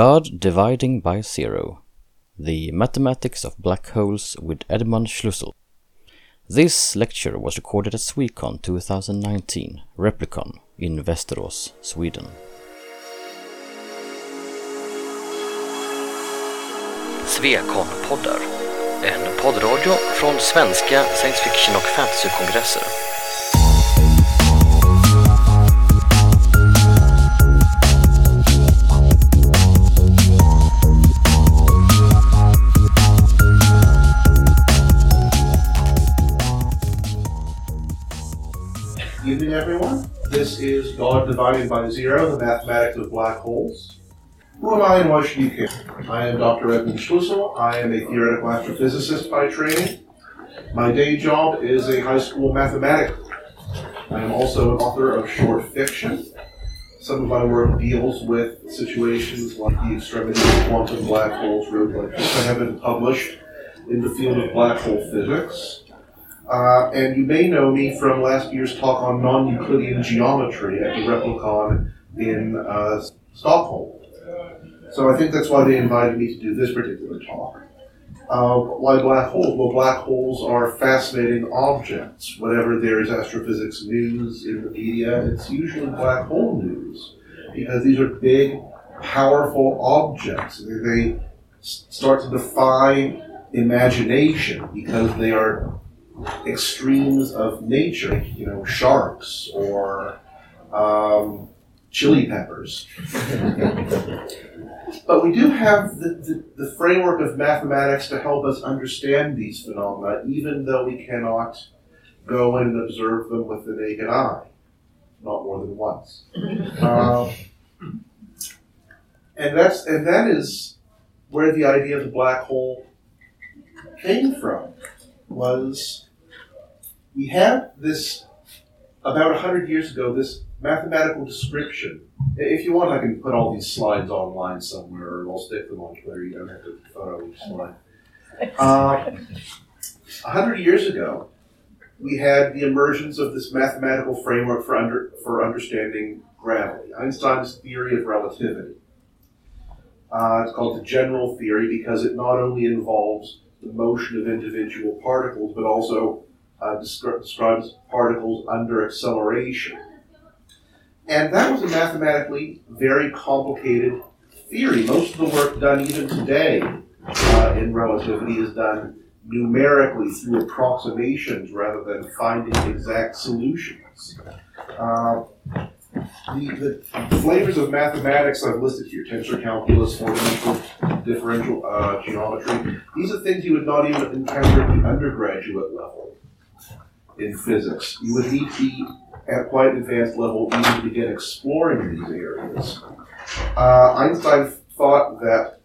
God Dividing by Zero The Mathematics of Black Holes with Edmund Schluessel. This lecture was recorded at Swecon 2019, Replicon, in Västerås, Sweden. Svekon-poddar. En poddradio från svenska science fiction och fantasykongresser. Evening, everyone. This is God Divided by Zero, the Mathematics of Black Holes. Who am I and why should you care? I am Dr. Edmund Schluessel. I am a theoretical astrophysicist by training. My day job is a high school mathematics. I am also an author of short fiction. Some of my work deals with situations like the extremity of quantum black holes, road. I have been published in the field of black hole physics. Uh, and you may know me from last year's talk on non-Euclidean geometry at the Replicon in uh, Stockholm. So I think that's why they invited me to do this particular talk. Uh, why black holes? Well, black holes are fascinating objects. Whenever there is astrophysics news in the media, it's usually black hole news because these are big, powerful objects. They start to defy imagination because they are extremes of nature, you know, sharks or um, chili peppers. but we do have the, the, the, framework of mathematics to help us understand these phenomena, even though we cannot go and observe them with the naked eye, not more than once. Um, and that's and that is where the idea of the black hole came from was we had this about 100 years ago this mathematical description. If you want i can put all these slides online somewhere or i'll stick them on twitter you don't have to photo each slide. Uh, 100 years ago we had the emergence of this mathematical framework for, under, for understanding gravity einstein's theory of relativity. Uh, it's called the general theory because it not only involves the motion of individual particles, but also uh, descri- describes particles under acceleration. And that was a mathematically very complicated theory. Most of the work done even today uh, in relativity is done numerically through approximations rather than finding exact solutions. Uh, the, the, flavors of mathematics I've listed here, tensor calculus, four-dimensional differential uh, geometry, these are things you would not even encounter at the undergraduate level in physics. You would need to be at quite an advanced level even to begin exploring these areas. Uh, Einstein thought that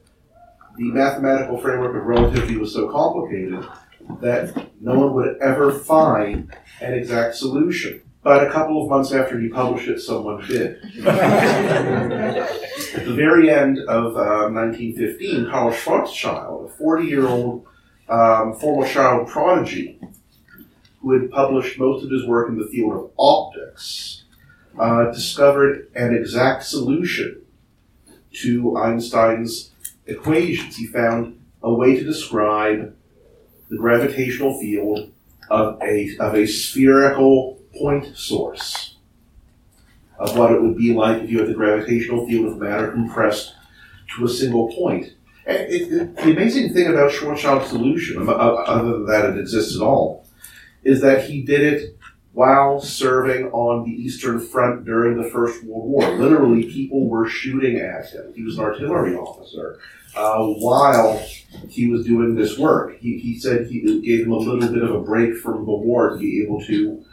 the mathematical framework of relativity was so complicated that no one would ever find an exact solution. But a couple of months after he published it, someone did. At the very end of uh, 1915, Karl Schwarzschild, a 40 year old um, former child prodigy, who had published most of his work in the field of optics, uh, discovered an exact solution to Einstein's equations. He found a way to describe the gravitational field of a, of a spherical point source of what it would be like if you had the gravitational field of matter compressed to a single point. And it, it, the amazing thing about Schwarzschild's solution, other than that it exists at all, is that he did it while serving on the Eastern Front during the First World War. Literally, people were shooting at him. He was an artillery officer uh, while he was doing this work. He, he said he gave him a little bit of a break from the war to be able to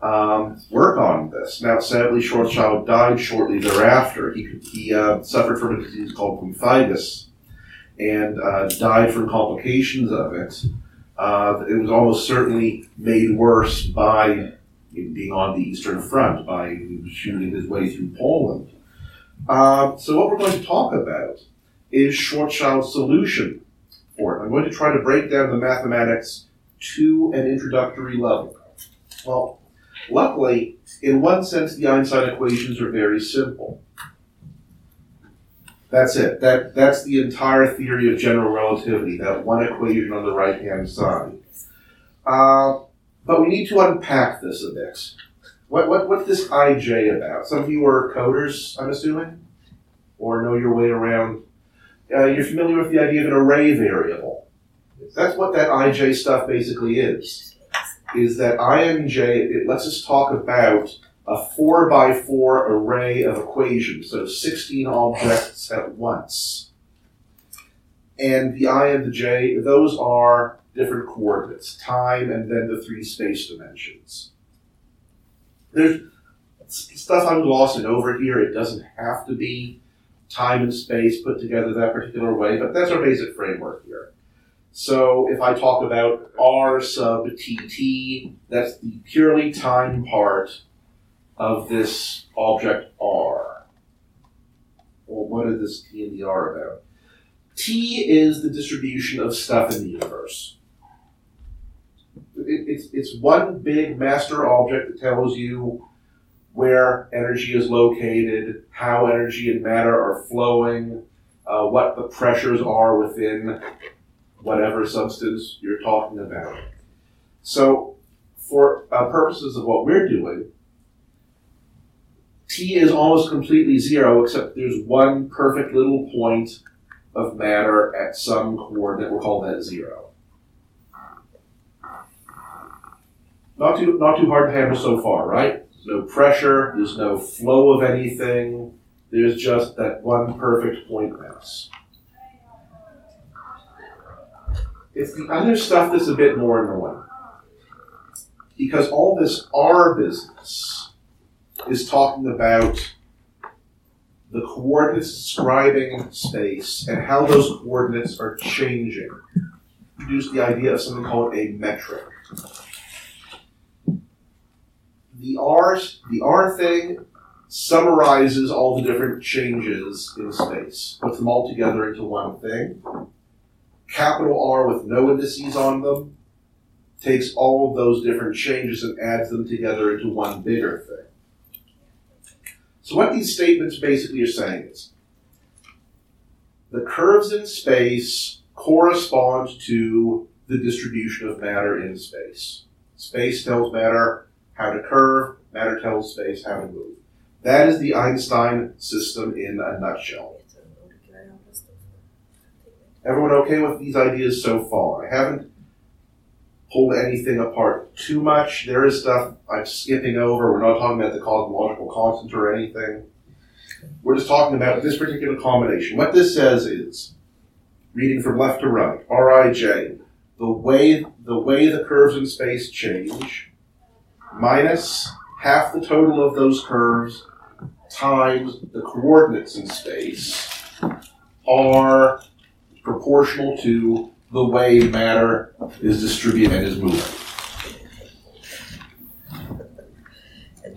um, work on this. Now, sadly, Schwarzschild died shortly thereafter. He, he uh, suffered from a disease called pemphigus and uh, died from complications of it. Uh, it was almost certainly made worse by being on the Eastern Front, by shooting his way through Poland. Uh, so, what we're going to talk about is Schwarzschild's solution for it. I'm going to try to break down the mathematics to an introductory level. Well, Luckily, in one sense, the Einstein equations are very simple. That's it. That that's the entire theory of general relativity. That one equation on the right hand side. Uh, but we need to unpack this a bit. What, what what's this IJ about? Some of you are coders, I'm assuming, or know your way around. Uh, you're familiar with the idea of an array variable. That's what that IJ stuff basically is. Is that INJ? It lets us talk about a four by four array of equations, so 16 objects at once. And the I and the J, those are different coordinates, time and then the three space dimensions. There's stuff I'm glossing over here. It doesn't have to be time and space put together that particular way, but that's our basic framework here. So if I talk about R sub tt, that's the purely time part of this object R. Well, what is this T and the R about? T is the distribution of stuff in the universe. It, it's, it's one big master object that tells you where energy is located, how energy and matter are flowing, uh, what the pressures are within whatever substance you're talking about. So, for uh, purposes of what we're doing, t is almost completely zero, except there's one perfect little point of matter at some coordinate. We'll call that zero. Not too, not too hard to handle so far, right? There's no pressure, there's no flow of anything, there's just that one perfect point mass. It's the other stuff that's a bit more annoying. Because all this R business is talking about the coordinates describing space and how those coordinates are changing. Introduce the idea of something called a metric. The R, the R thing summarizes all the different changes in space, puts them all together into one thing. Capital R with no indices on them takes all of those different changes and adds them together into one bigger thing. So what these statements basically are saying is the curves in space correspond to the distribution of matter in space. Space tells matter how to curve, matter tells space how to move. That is the Einstein system in a nutshell. Everyone okay with these ideas so far? I haven't pulled anything apart too much. There is stuff I'm skipping over. We're not talking about the cosmological constant or anything. We're just talking about this particular combination. What this says is, reading from left to right, Rij, the way the way the curves in space change, minus half the total of those curves times the coordinates in space are proportional to the way matter is distributed and is moving.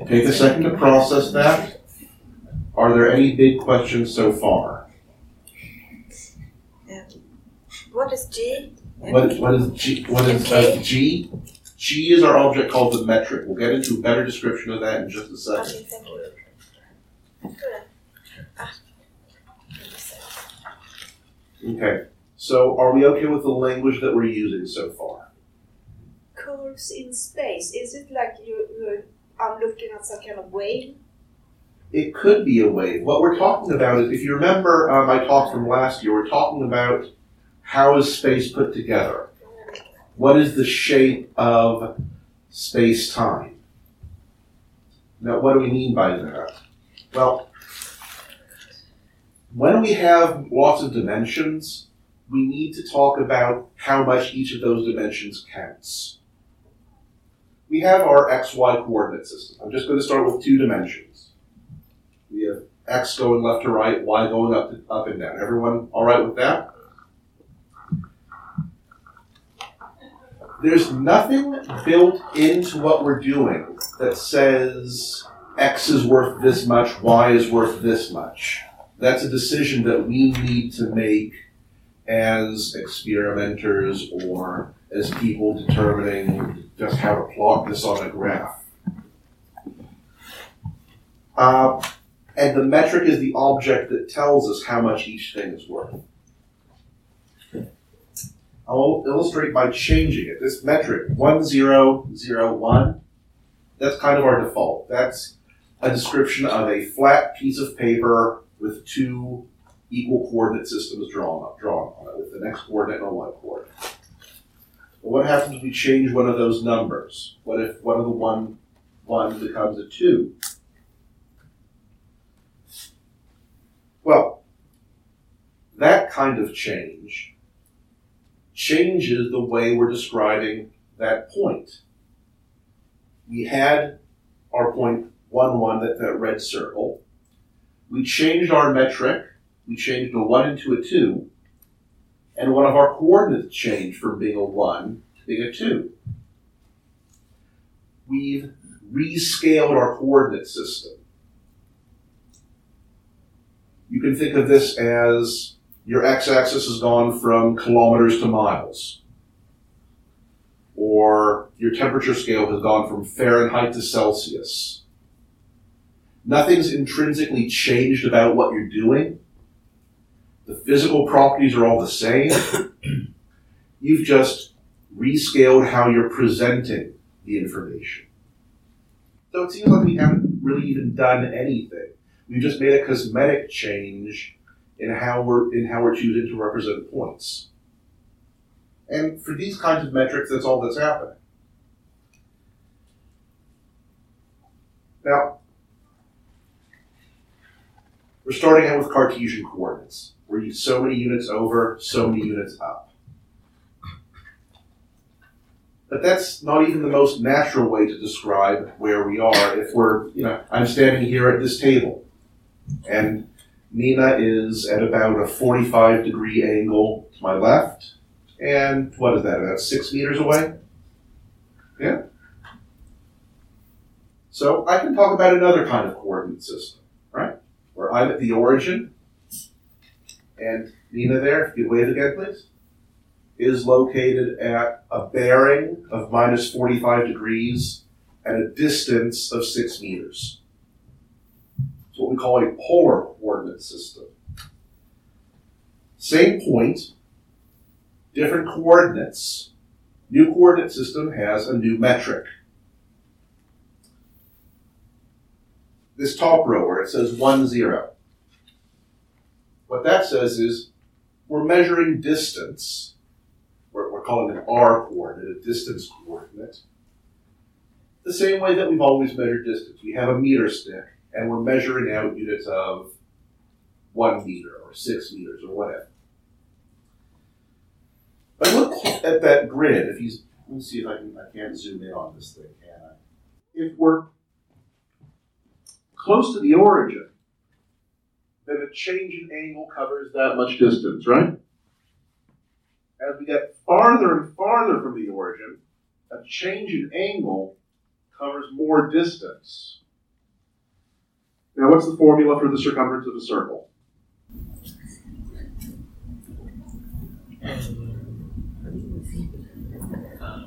Take a second to process that. Are there any big questions so far? What is G? What, what is G? What is uh, G? G is our object called the metric. We'll get into a better description of that in just a second. Okay, thank you. Good. Okay. So, are we okay with the language that we're using so far? Curves in space. Is it like you, you I'm looking at some kind of wave? It could be a wave. What we're talking about is, if you remember uh, my talk from last year, we're talking about how is space put together. What is the shape of space time? Now, what do we mean by that? Well, when we have lots of dimensions, we need to talk about how much each of those dimensions counts. We have our xy coordinate system. I'm just going to start with two dimensions. We have x going left to right, y going up, to, up and down. Everyone all right with that? There's nothing built into what we're doing that says x is worth this much, y is worth this much. That's a decision that we need to make as experimenters or as people determining just how to plot this on a graph. Uh, and the metric is the object that tells us how much each thing is worth. I'll illustrate by changing it. This metric, 1001, that's kind of our default. That's a description of a flat piece of paper with two equal coordinate systems drawn, up, drawn on it, with the x coordinate and y coordinate. But what happens if we change one of those numbers? What if one of the one one becomes a two? Well, that kind of change changes the way we're describing that point. We had our point 1, 1, that, that red circle. We changed our metric. We changed a 1 into a 2. And one of our coordinates changed from being a 1 to being a 2. We've rescaled our coordinate system. You can think of this as your x-axis has gone from kilometers to miles. Or your temperature scale has gone from Fahrenheit to Celsius. Nothing's intrinsically changed about what you're doing. The physical properties are all the same. You've just rescaled how you're presenting the information. So it seems like we haven't really even done anything. We've just made a cosmetic change in how we're in how we're choosing to represent points. And for these kinds of metrics, that's all that's happening. Now, we're starting out with Cartesian coordinates. We're so many units over, so many units up. But that's not even the most natural way to describe where we are. If we're, you know, I'm standing here at this table, and Nina is at about a 45 degree angle to my left. And what is that, about six meters away? Yeah. So I can talk about another kind of coordinate system, right? Where I'm at the origin, and Nina there, if you wave again, please, is located at a bearing of minus 45 degrees and a distance of six meters. It's what we call a polar coordinate system. Same point, different coordinates. New coordinate system has a new metric. This top row where it says 1, 0. What that says is we're measuring distance. We're, we're calling an R coordinate, a distance coordinate. The same way that we've always measured distance. We have a meter stick and we're measuring out units of one meter or six meters or whatever. But look at that grid. If you let me see if I can I can't zoom in on this thing, can I? If we're close to the origin, then a change in angle covers that much distance, right? As we get farther and farther from the origin, a change in angle covers more distance. Now, what's the formula for the circumference of a circle? Um, uh,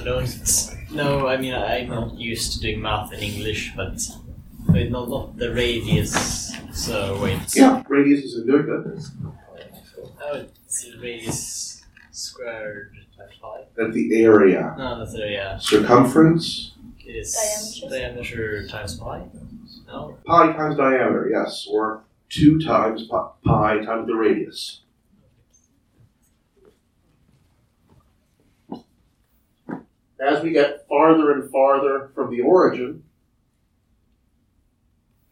I don't know. I mean, I'm not used to doing math in English, but wait, not, not the radius. So wait. Yeah, radius is a there, good. Oh, it's the radius squared times pi. That's the area. No, that's the yeah. Circumference, Is Diameter. diameter times pi? No. pi times diameter, yes, or 2 times pi, pi times the radius. As we get farther and farther from the origin,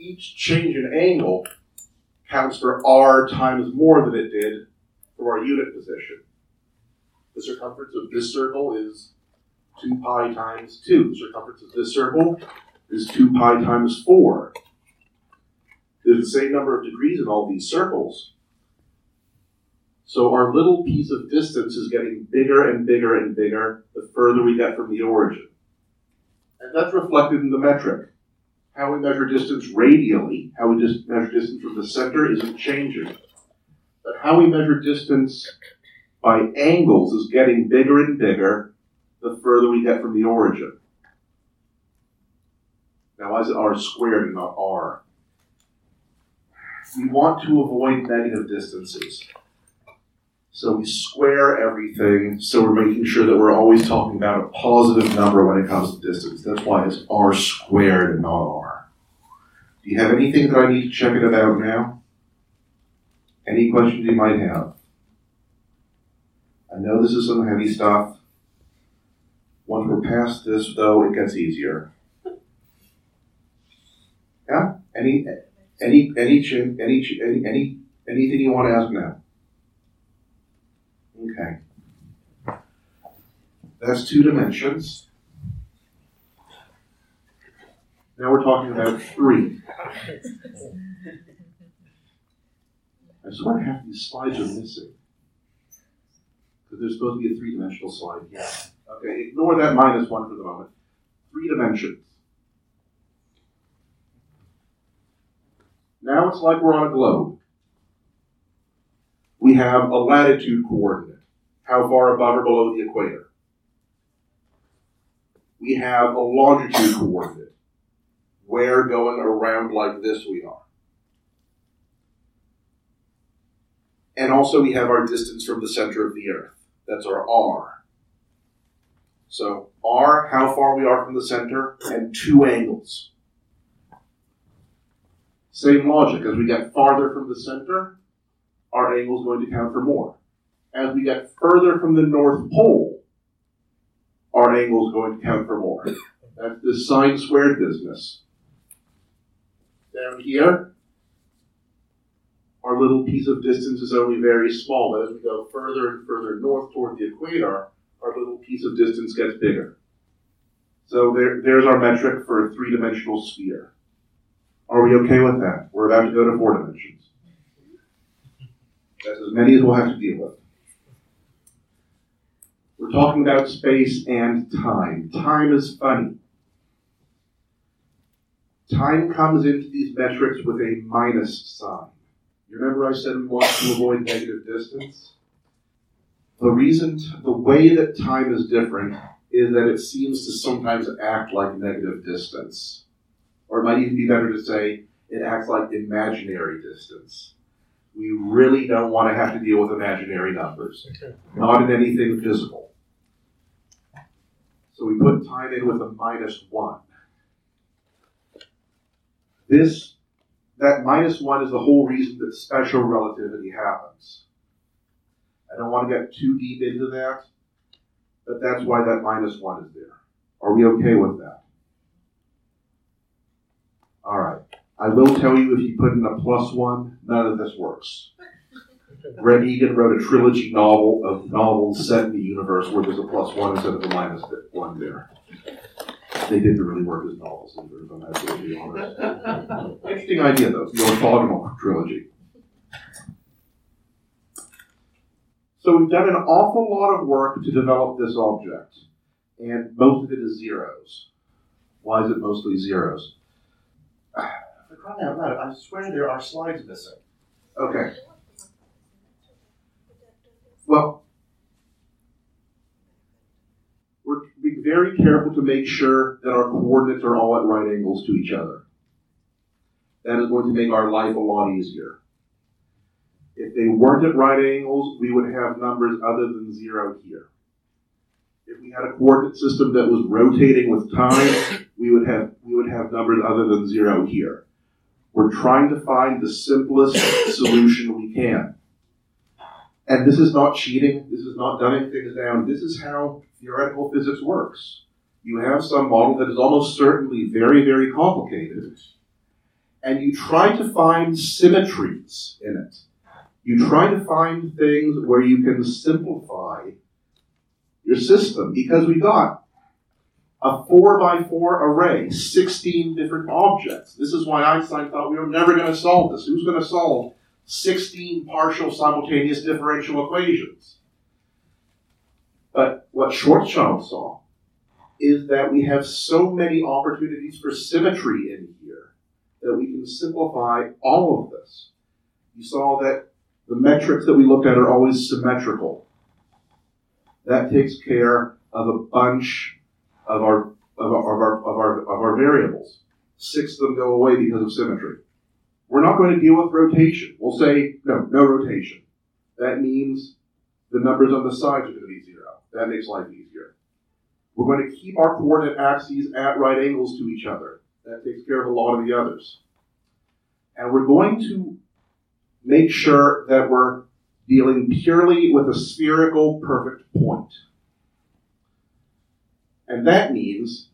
each change in angle counts for r times more than it did for our unit position. The circumference of this circle is 2 pi times 2. The circumference of this circle is 2 pi times 4. There's the same number of degrees in all these circles. So our little piece of distance is getting bigger and bigger and bigger the further we get from the origin. And that's reflected in the metric. How we measure distance radially, how we measure distance from the center isn't changing. But how we measure distance by angles is getting bigger and bigger the further we get from the origin. Now, why is it r squared and not r? We want to avoid negative distances. So we square everything, so we're making sure that we're always talking about a positive number when it comes to distance. That's why it's r squared and not r. Do you have anything that I need to check it about now? Any questions you might have? I know this is some heavy stuff. Once we're past this, though, it gets easier. Yeah? Any, any, any, any, any, anything you want to ask now? Okay. That's two dimensions. Now we're talking about three. I swear half these slides are missing. Because there's supposed to be a three-dimensional slide here. Okay, ignore that minus one for the moment. Three dimensions. Now it's like we're on a globe. We have a latitude coordinate. How far above or below the equator? We have a longitude coordinate. Where going around like this we are. And also we have our distance from the center of the earth. That's our R. So R, how far we are from the center, and two angles. Same logic. As we get farther from the center, our angle is going to count for more. As we get further from the North Pole, our angle is going to count for more. That's the sine squared business. Down here, our little piece of distance is only very small, but as we go further and further north toward the equator, our little piece of distance gets bigger. So there, there's our metric for a three-dimensional sphere. Are we okay with that? We're about to go to four dimensions. That's as many as we'll have to deal with. We're talking about space and time. Time is funny. Time comes into these metrics with a minus sign. You remember I said we want to avoid negative distance? The reason, the way that time is different is that it seems to sometimes act like negative distance. Or it might even be better to say it acts like imaginary distance. We really don't want to have to deal with imaginary numbers, not in anything physical. So we put time in with a minus one. This, that minus one is the whole reason that special relativity happens. I don't want to get too deep into that, but that's why that minus one is there. Are we okay with that? All right. I will tell you if you put in a plus one, none of this works. Greg Egan wrote a trilogy novel of novels set in the universe where there's a plus one instead of a minus one there. They didn't really work as novels either, if I'm absolutely honest. Interesting idea though, the orthogonal trilogy. So we've done an awful lot of work to develop this object, and most of it is zeros. Why is it mostly zeros? For crying out loud, I swear there are slides missing. Okay, well, we're being very careful to make sure that our coordinates are all at right angles to each other. That is going to make our life a lot easier. If they weren't at right angles, we would have numbers other than zero here. If we had a coordinate system that was rotating with time, we would have we would have numbers other than zero here. We're trying to find the simplest solution we can. And this is not cheating. This is not dumbing things down. This is how theoretical physics works. You have some model that is almost certainly very, very complicated, and you try to find symmetries in it. You try to find things where you can simplify your system because we got a four by four array, 16 different objects. This is why Einstein thought we were never going to solve this. Who's going to solve 16 partial simultaneous differential equations? But what Schwarzschild saw is that we have so many opportunities for symmetry in here that we can simplify all of this. You saw that the metrics that we looked at are always symmetrical. That takes care of a bunch of our of our, of our, of our, of our variables. six of them go away because of symmetry. We're not going to deal with rotation. We'll say, no, no rotation. That means the numbers on the sides are going to be zero. That makes life easier. We're going to keep our coordinate axes at right angles to each other. That takes care of a lot of the others. And we're going to make sure that we're dealing purely with a spherical perfect point. And that means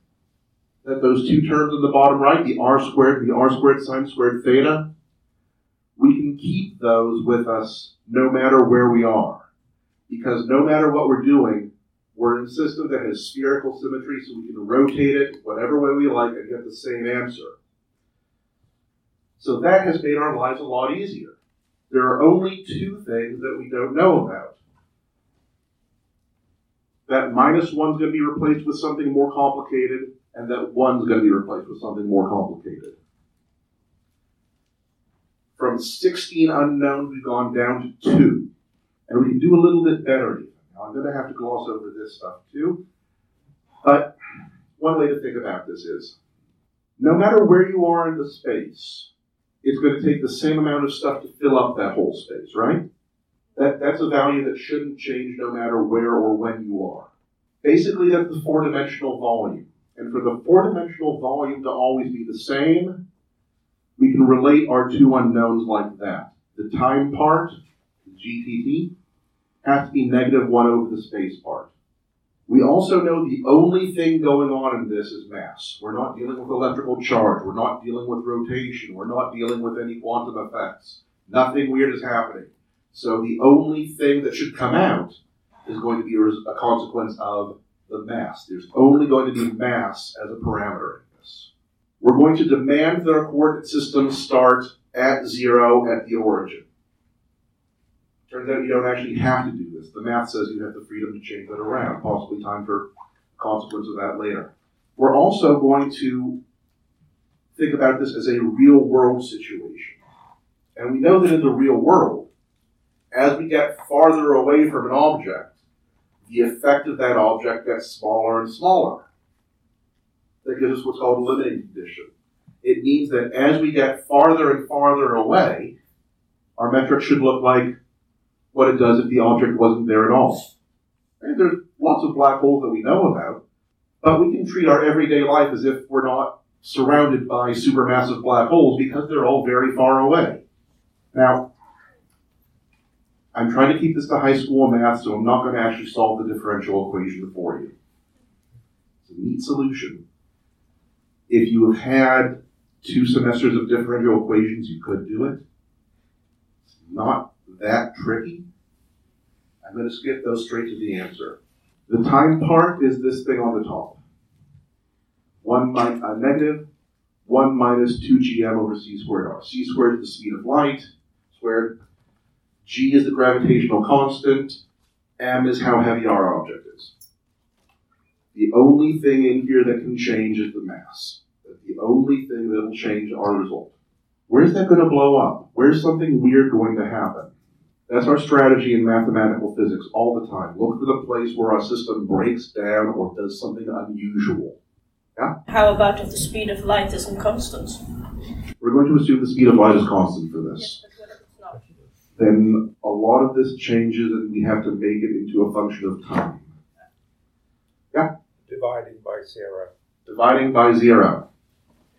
that those two terms in the bottom right, the r squared, the r squared sine squared theta, we can keep those with us no matter where we are. Because no matter what we're doing, we're in a system that has spherical symmetry, so we can rotate it whatever way we like and get the same answer. So that has made our lives a lot easier. There are only two things that we don't know about. That minus one's going to be replaced with something more complicated, and that one's going to be replaced with something more complicated. From 16 unknowns, we've gone down to two. And we can do a little bit better. Now, I'm going to have to gloss over this stuff too. But one way to think about this is no matter where you are in the space, it's going to take the same amount of stuff to fill up that whole space, right? That, that's a value that shouldn't change no matter where or when you are. Basically, that's the four dimensional volume. And for the four dimensional volume to always be the same, we can relate our two unknowns like that. The time part, GTT, has to be negative 1 over the space part. We also know the only thing going on in this is mass. We're not dealing with electrical charge. We're not dealing with rotation. We're not dealing with any quantum effects. Nothing weird is happening. So the only thing that should come out is going to be a consequence of the mass. There's only going to be mass as a parameter in this. We're going to demand that our coordinate system start at zero at the origin. Turns out you don't actually have to do this. The math says you have the freedom to change that around, possibly time for consequence of that later. We're also going to think about this as a real world situation. And we know that in the real world, as we get farther away from an object, the effect of that object gets smaller and smaller. That gives us what's called a limiting condition. It means that as we get farther and farther away, our metric should look like what it does if the object wasn't there at all. And there's lots of black holes that we know about, but we can treat our everyday life as if we're not surrounded by supermassive black holes because they're all very far away. Now, I'm trying to keep this to high school math, so I'm not going to actually solve the differential equation for you. It's a neat solution. If you have had two semesters of differential equations, you could do it. It's not that tricky. I'm going to skip those straight to the answer. The time part is this thing on the top. 1 mi- uh, negative 1 minus 2 gm over c squared r. c squared is the speed of light, squared. G is the gravitational constant. m is how heavy our object is. The only thing in here that can change is the mass. That's the only thing that will change our result. Where's that going to blow up? Where's something weird going to happen? That's our strategy in mathematical physics all the time. Look for the place where our system breaks down or does something unusual. Yeah? How about if the speed of light isn't constant? We're going to assume the speed of light is constant for this. but what if it's not? Then a lot of this changes and we have to make it into a function of time. Yeah? Dividing by zero. Dividing by zero.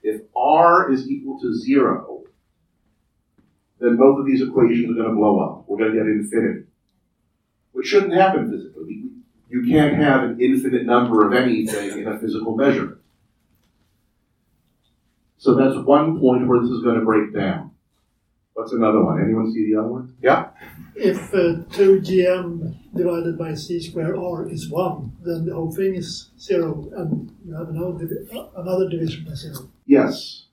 If r is equal to zero, then both of these equations are going to blow up. We're going to get infinity. Which shouldn't happen physically. You can't have an infinite number of anything in a physical measurement. So that's one point where this is going to break down. What's another one? Anyone see the other one? Yeah? If uh, 2gm divided by c squared r is 1, then the whole thing is 0, and you have another, another division by 0. Yes.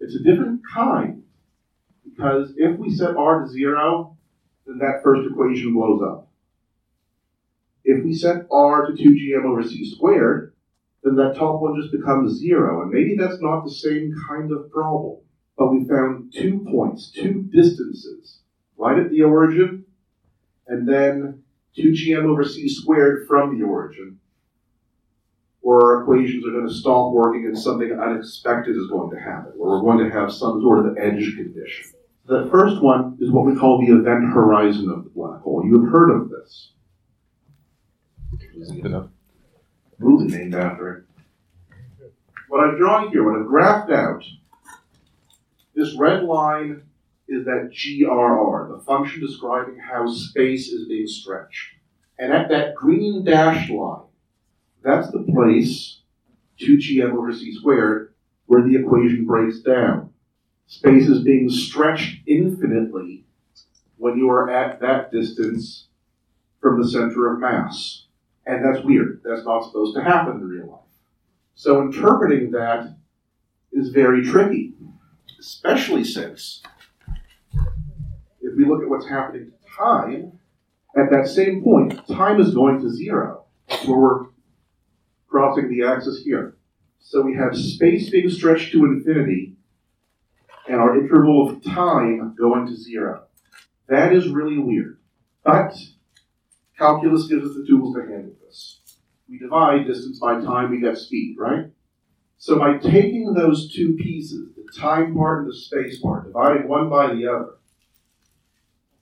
It's a different kind. Because if we set r to zero, then that first equation blows up. If we set r to 2gm over c squared, then that top one just becomes zero. And maybe that's not the same kind of problem. But we found two points, two distances, right at the origin, and then 2gm over c squared from the origin. where our equations are going to stop working and something unexpected is going to happen, where we're going to have some sort of edge condition. The first one is what we call the event horizon of the black hole. You have heard of this. Movie named after it. What I've drawn here, what I've graphed out, this red line is that GRR, the function describing how space is being stretched. And at that green dashed line, that's the place, 2gm over c squared, where the equation breaks down. Space is being stretched infinitely when you are at that distance from the center of mass. And that's weird. That's not supposed to happen in real life. So interpreting that is very tricky, especially since if we look at what's happening to time, at that same point, time is going to zero, where we're crossing the axis here. So we have space being stretched to infinity, and our interval of time going to zero. That is really weird. But calculus gives us the tools to handle this. We divide distance by time, we get speed, right? So by taking those two pieces, the time part and the space part, dividing one by the other,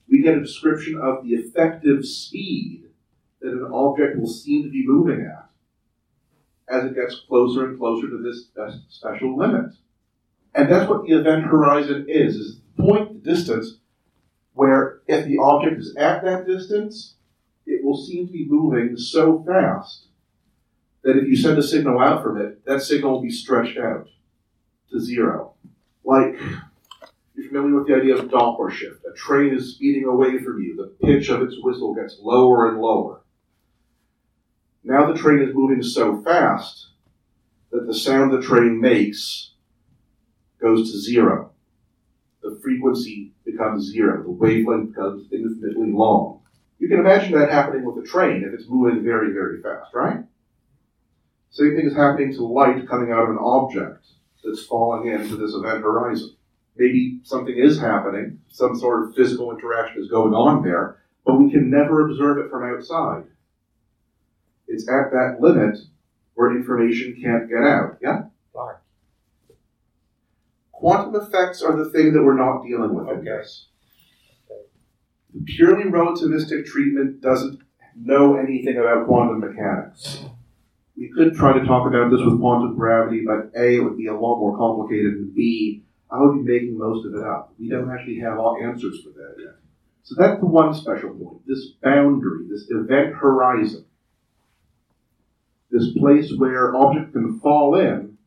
we get a description of the effective speed that an object will seem to be moving at as it gets closer and closer to this special limit. And that's what the event horizon is, is the point, the distance, where if the object is at that distance, it will seem to be moving so fast that if you send a signal out from it, that signal will be stretched out to zero. Like, you're familiar with the idea of Doppler shift. A train is speeding away from you. The pitch of its whistle gets lower and lower. Now the train is moving so fast that the sound the train makes goes to zero. The frequency becomes zero. The wavelength becomes infinitely long. You can imagine that happening with a train if it's moving very, very fast, right? Same thing is happening to light coming out of an object that's falling into this event horizon. Maybe something is happening, some sort of physical interaction is going on there, but we can never observe it from outside. It's at that limit where information can't get out. Yeah? Dark. Quantum effects are the thing that we're not dealing with, I Okay. guess. The purely relativistic treatment doesn't know anything about quantum mechanics. We could try to talk about this with quantum gravity, but A, it would be a lot more complicated, and B, I would be making most of it up. We don't actually have all answers for that yet. So that's the one special point this boundary, this event horizon, this place where objects can fall in,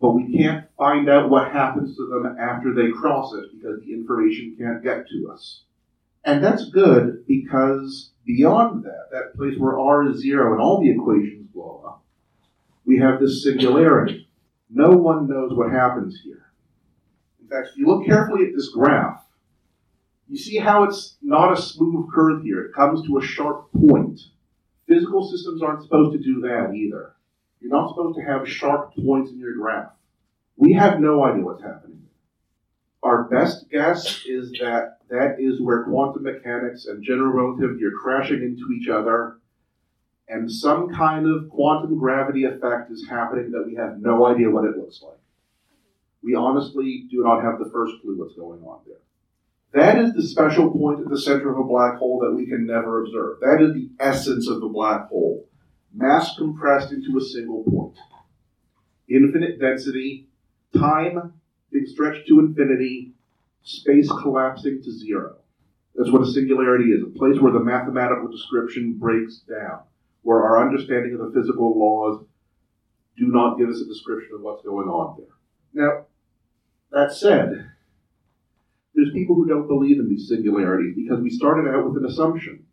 but we can't find out what happens to them after they cross it because the information can't get to us. And that's good because beyond that, that place where r is zero and all the equations blow up, we have this singularity. No one knows what happens here. In fact, if you look carefully at this graph, you see how it's not a smooth curve here. It comes to a sharp point. Physical systems aren't supposed to do that either. You're not supposed to have sharp points in your graph. We have no idea what's happening. Our best guess is that that is where quantum mechanics and general relativity are crashing into each other, and some kind of quantum gravity effect is happening that we have no idea what it looks like. We honestly do not have the first clue what's going on there. That is the special point at the center of a black hole that we can never observe. That is the essence of the black hole. Mass compressed into a single point. Infinite density, time being stretched to infinity, space collapsing to zero. That's what a singularity is, a place where the mathematical description breaks down, where our understanding of the physical laws do not give us a description of what's going on there. Now, that said, there's people who don't believe in these singularities because we started out with an assumption.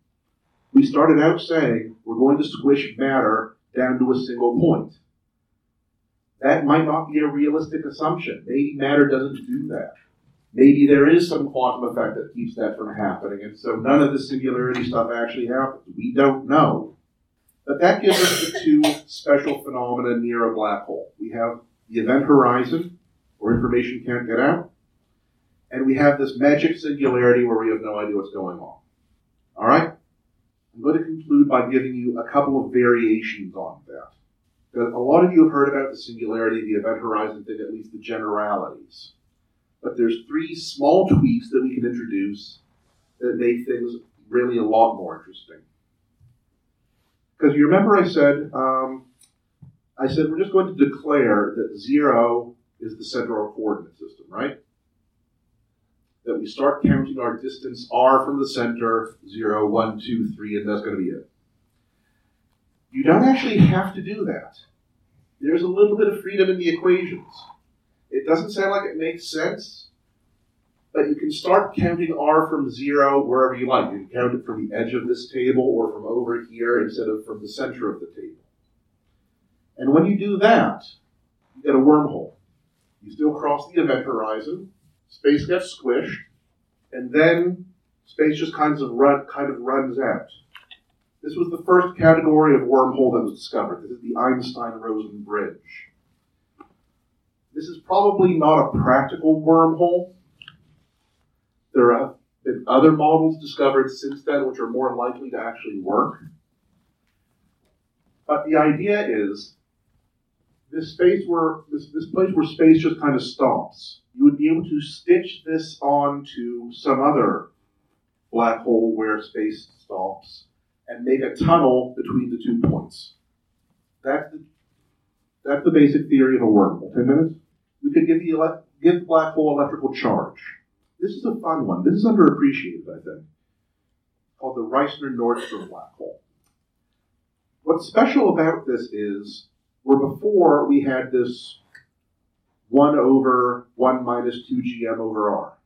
We started out saying we're going to squish matter down to a single point. That might not be a realistic assumption. Maybe matter doesn't do that. Maybe there is some quantum effect that keeps that from happening, and so none of the singularity stuff actually happens. We don't know. But that gives us the two special phenomena near a black hole. We have the event horizon, where information can't get out, and we have this magic singularity where we have no idea what's going on. All right? I'm going to conclude by giving you a couple of variations on that. That a lot of you have heard about the singularity, the event horizon thing, at least the generalities. But there's three small tweaks that we can introduce that make things really a lot more interesting. Because you remember I said, um, I said we're just going to declare that zero is the central coordinate system, right? That we start counting our distance r from the center, zero, one, two, three, and that's going to be it. You don't actually have to do that. There's a little bit of freedom in the equations. It doesn't sound like it makes sense, but you can start counting r from zero wherever you like. You can count it from the edge of this table or from over here instead of from the center of the table. And when you do that, you get a wormhole. You still cross the event horizon, space gets squished, and then space just kind of run kind of runs out. This was the first category of wormhole that was discovered. This is the Einstein-Rosen bridge. This is probably not a practical wormhole. There have been other models discovered since then which are more likely to actually work. But the idea is this space where this, this place where space just kind of stops. You would be able to stitch this on to some other black hole where space stops and make a tunnel between the two points. That's the, that's the basic theory of a wormhole. Ten minutes? We could give the ele- give black hole electrical charge. This is a fun one. This is underappreciated, I think. Called the Reissner Nordstrom black hole. What's special about this is where before we had this 1 over 1 minus 2 gm over r.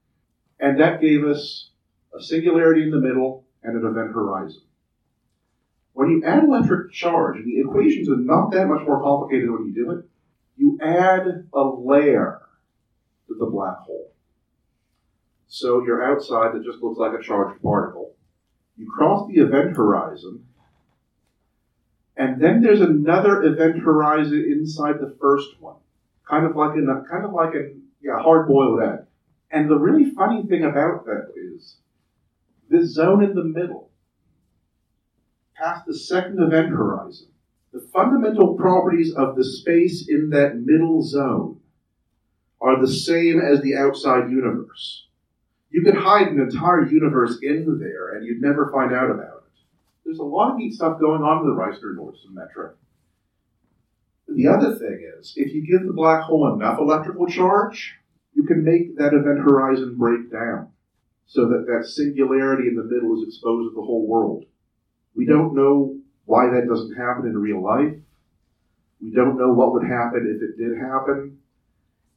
And that gave us a singularity in the middle and an event horizon. When you add electric charge, and the equations are not that much more complicated when you do it, you add a layer to the black hole. So you're outside that just looks like a charged particle. You cross the event horizon, and then there's another event horizon inside the first one, kind of like in a kind of like a yeah hard boiled egg. And the really funny thing about that is this zone in the middle past the second event horizon, the fundamental properties of the space in that middle zone are the same as the outside universe. You could hide an entire universe in there and you'd never find out about it. There's a lot of neat stuff going on in the Reissner-Nordstrom metric. The other thing is, if you give the black hole enough electrical charge, you can make that event horizon break down so that that singularity in the middle is exposed to the whole world. We don't know why that doesn't happen in real life. We don't know what would happen if it did happen.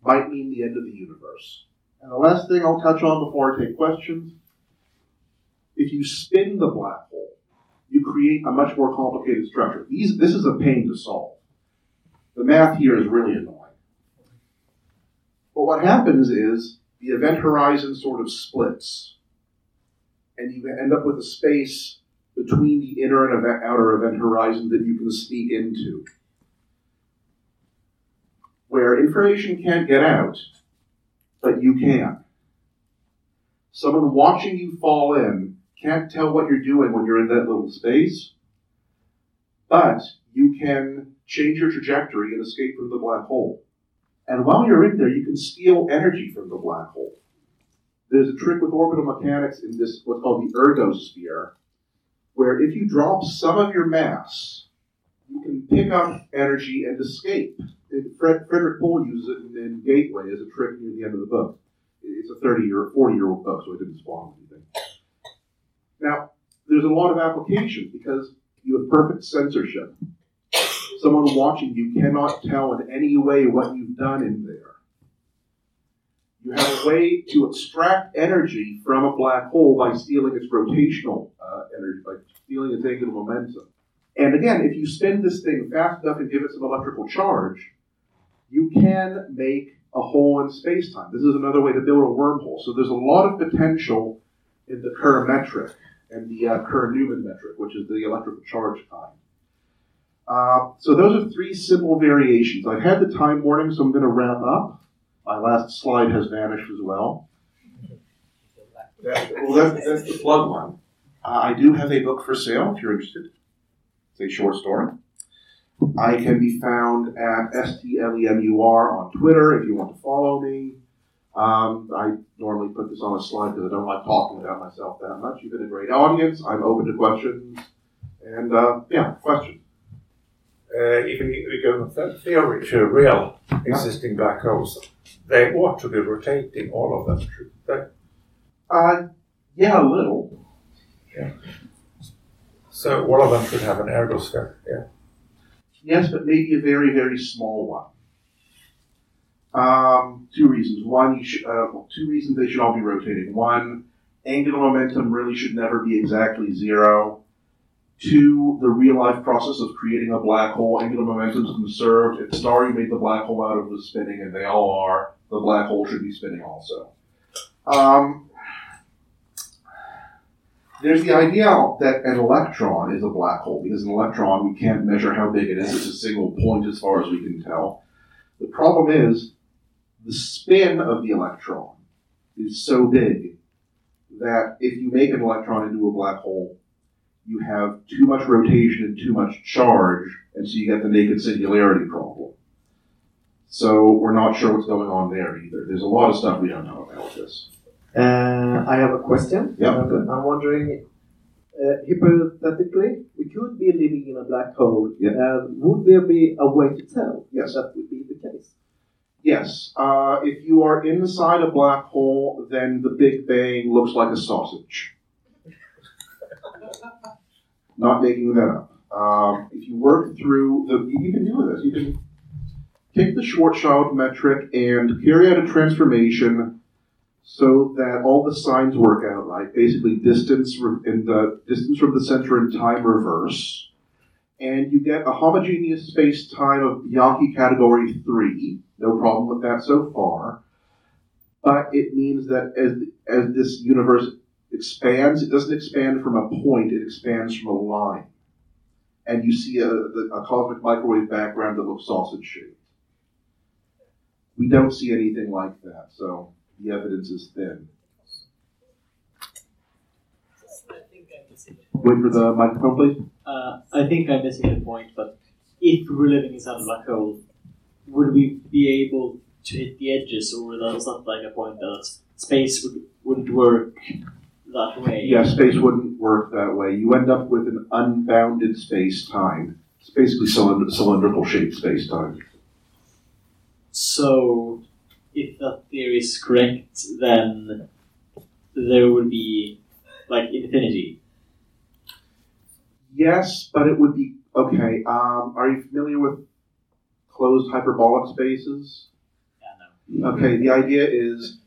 Might mean the end of the universe. And the last thing I'll touch on before I take questions if you spin the black hole, you create a much more complicated structure. These, this is a pain to solve. The math here is really annoying. But what happens is the event horizon sort of splits, and you end up with a space between the inner and event, outer event horizon that you can sneak into. Where information can't get out, but you can. Someone watching you fall in can't tell what you're doing when you're in that little space, but you can change your trajectory and escape from the black hole. And while you're in there, you can steal energy from the black hole. There's a trick with orbital mechanics in this, what's called the ergosphere, where if you drop some of your mass, you can pick up energy and escape. Fred, Frederik Pohl uses it in, in, Gateway as a trick near the end of the book. It's a 30 or 40 year old book, so it didn't spawn anything. Now, there's a lot of applications because you have perfect censorship. Someone watching you cannot tell in any way what you've done in there. You have a way to extract energy from a black hole by stealing its rotational uh, energy, by stealing its angular momentum. And again, if you spin this thing fast enough and give it some electrical charge, you can make a hole in space-time. This is another way to build a wormhole. So there's a lot of potential in the Kerr metric and the uh, Kerr-Newman metric, which is the electrical charge kind. Uh, so those are three simple variations. I've had the time warning, so I'm going to wrap up. My last slide has vanished as well. That, well, that's, that's the plug one. Uh, I do have a book for sale if you're interested. It's a short story. I can be found at STLEMUR on Twitter if you want to follow me. Um, I normally put this on a slide because I don't like talking about myself that much. You've been a great audience. I'm open to questions. And uh, yeah, questions. Uh, if we, go from theory to real existing black holes, they ought to be rotating, all of them, should they? Uh, yeah, a little. So all of them should have an ergosphere, yeah. Yes, but maybe a very, very small one. Um, two reasons. One, you should, uh, well, two reasons they should all be rotating. One, angular momentum really should never be exactly zero. Two, the real life process of creating a black hole, angular momentum is conserved. If star you made the black hole out of was spinning, and they all are, the black hole should be spinning also. Um, there's the idea that an electron is a black hole because an electron we can't measure how big it is. It's a single point as far as we can tell. The problem is the spin of the electron is so big that if you make an electron into a black hole, you have too much rotation and too much charge, and so you get the naked singularity problem. So we're not sure what's going on there either. There's a lot of stuff we don't know about this. Uh, I have a question. Yeah, I'm. I'm wondering, uh, hypothetically, we could be living in a black hole. Yeah. Uh, would there be a way to tell Yes. that would be the case? Yes, uh, if you are inside a black hole, then the Big Bang looks like a sausage. Not making that up. Um, if you work through the, you can do this. You can take the Schwarzschild metric and carry out a transformation so that all the signs work out right. Basically, distance in the distance from the center and time reverse, and you get a homogeneous space-time of Bianchi category three. No problem with that so far. But it means that as as this universe expands, it doesn't expand from a point; it expands from a line. And you see a, a cosmic microwave background that looks sausage-shaped. We don't see anything like that, so the evidence is thin. I think I'm missing it. Wait for the microphone, please. Uh, I think I'm missing the point, but if we were living inside a black hole, would we be able to hit the edges, or that's not like a point that space would, wouldn't work that way? Yeah, space wouldn't work that way. You end up with an unbounded space-time. It's basically cylind- cylindrical shaped space-time. So, if that theory is correct, then there would be like infinity. Yes, but it would be okay. Um, are you familiar with closed hyperbolic spaces? Yeah, no. Okay, the idea is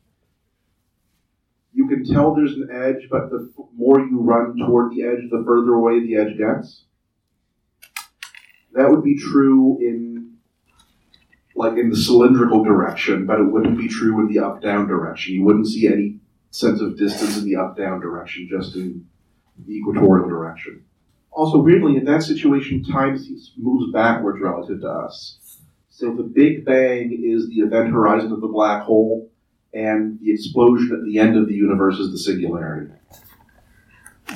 you can tell there's an edge, but the f- more you run toward the edge, the further away the edge gets. That would be true in like in the cylindrical direction, but it wouldn't be true in the up down direction. You wouldn't see any sense of distance in the up down direction, just in the equatorial direction. Also, weirdly, in that situation, time moves backwards relative to us. So the Big Bang is the event horizon of the black hole, and the explosion at the end of the universe is the singularity.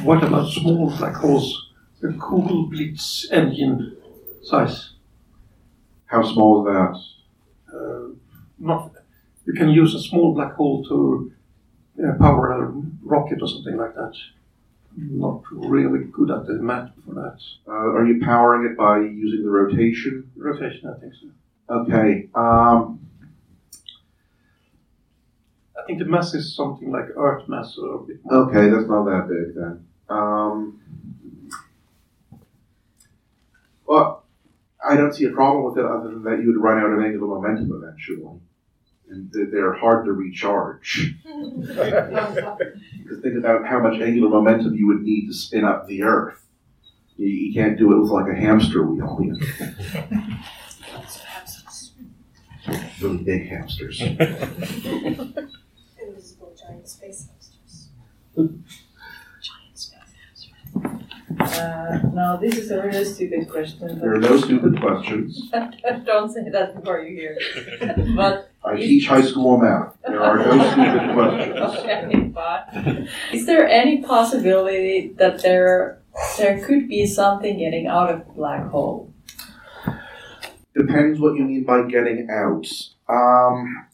What about small black holes? The Kugelblitz engine size. How small is that? Uh, not, you can use a small black hole to uh, power a rocket or something like that. Not really good at the math for that. Uh, are you powering it by using the rotation? Rotation, I think so. Okay. Um, I think the mass is something like Earth mass or a bit more. okay, that's not that big then. Um, well, I don't see a problem with it other than that you would run out of angular momentum eventually. And they- they're hard to recharge. Because think about how much angular momentum you would need to spin up the Earth. You, you can't do it with like a hamster wheel. You know? really big hamsters. Invisible giant space hamsters. Uh, now, this is a really stupid question. There are no stupid questions. Don't say that before you hear it. but I teach high school math. There are no stupid questions. okay, fine. Is there any possibility that there there could be something getting out of the black hole? Depends what you mean by getting out. Um,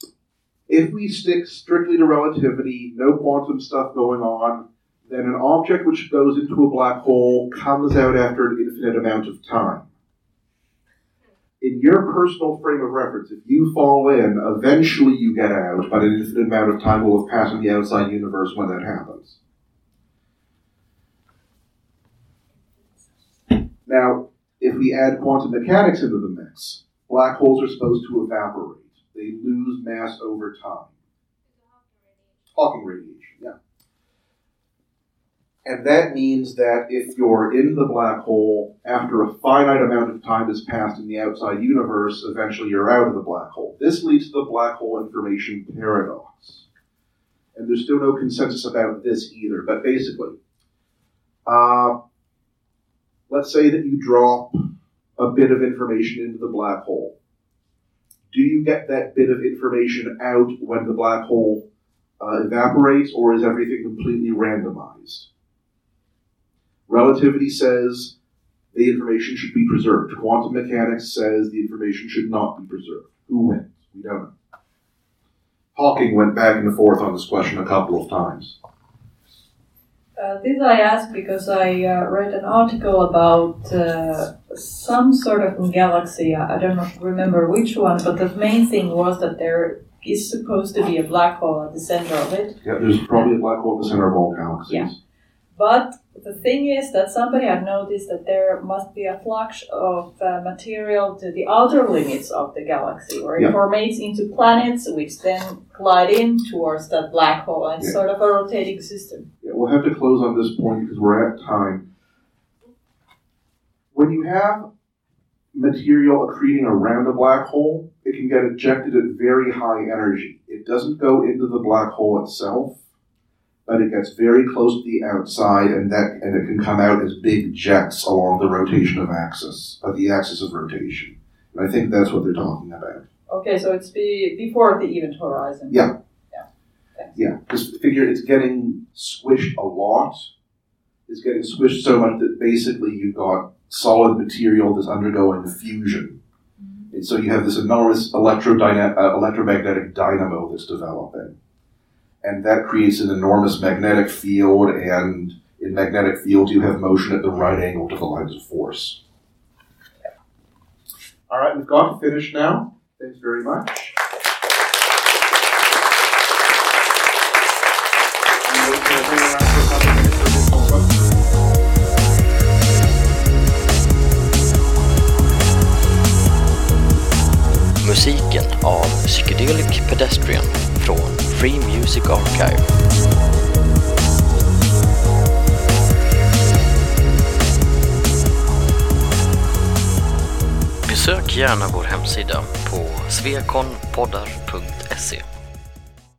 if we stick strictly to relativity, no quantum stuff going on, then an object which goes into a black hole comes out after an infinite amount of time. In your personal frame of reference, if you fall in, eventually you get out, but an infinite amount of time will have passed in the outside universe when that happens. Now, if we add quantum mechanics into the mix, black holes are supposed to evaporate. They lose mass over time. Hawking radiation. And that means that if you're in the black hole, after a finite amount of time has passed in the outside universe, eventually you're out of the black hole. This leads to the black hole information paradox. And there's still no consensus about this either, but basically, uh, let's say that you drop a bit of information into the black hole. Do you get that bit of information out when the black hole uh, evaporates, or is everything completely randomized? Relativity says the information should be preserved. Quantum mechanics says the information should not be preserved. Who wins? We don't know. Hawking went back and forth on this question a couple of times. Uh, this I ask because I uh, read an article about uh, some sort of galaxy. I don't know, remember which one, but the main thing was that there is supposed to be a black hole at the center of it. Yeah, there's probably a black hole at the center of all galaxies. Yeah. But the thing is that somebody had noticed that there must be a flux of uh, material to the outer limits of the galaxy, where it Yeah. formates into planets, which then glide in towards that black hole, and Yeah. sort of a rotating system. Yeah, we'll have to close on this point because we're at time. When you have material accreting around a black hole, it can get ejected at very high energy. It doesn't go into the black hole itself, but it gets very close to the outside, and that and it can come out as big jets along the rotation of axis, of the axis of rotation. And I think that's what they're talking about. Okay, so it's be, before the event horizon. Yeah. Yeah. Thanks. Yeah, just figure it's getting squished a lot. It's getting squished so much that basically you've got solid material that's undergoing fusion. And so you have this enormous electrodyna- uh, electromagnetic dynamo that's developing. And that creates an enormous magnetic field, and in magnetic fields you have motion at the right angle to the lines of force. All right, we've got to finish now. Thanks very much. And we'll bring around for a couple minutes for additional questions. Musiken av Psychedelic Pedestrian från Free Music Archive. Besök gärna vår hemsida på svekonpoddar.se